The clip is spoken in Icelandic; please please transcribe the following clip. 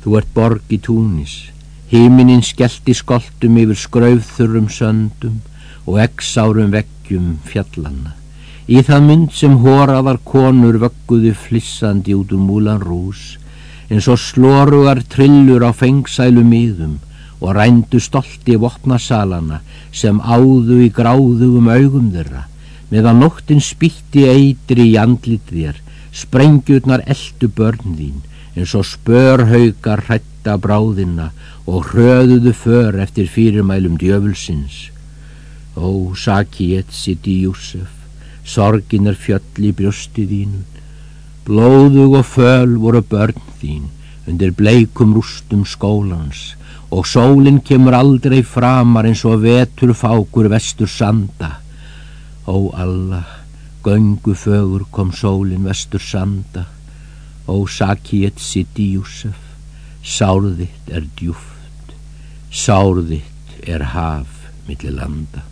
Þú ert borg í túnis, hímininn skellti skoltum yfir skraufþurrum söndum og eggsárum veggjum fjallanna. Í það mynd sem hóraðar konur vögguðu flissandi út úr múlan rús, eins og slorugar trillur á fengsælu miðum og rændu stolti vopnasalana sem áðu í gráðugum augum þeirra, meðan nóttin spýtti eitri í andlit þér, sprengjurnar eldu börn þín, eins og spörhaugar hrætta bráðina og hröðuðu för eftir fyrirmælum djöfulsins. Ó, saki ett sitt í Júsef, sorgin er fjöll í brjósti þínu, blóðug og föl voru börn þín undir bleikum rústum skólans og sólinn kemur aldrei framar eins og vetur fákur vestur sanda. Ó, Allah, göngu fögur kom sólinn vestur sanda, Ó Sakiet Siti Júsef, sárðitt er djúft, sárðitt er haf millir landa.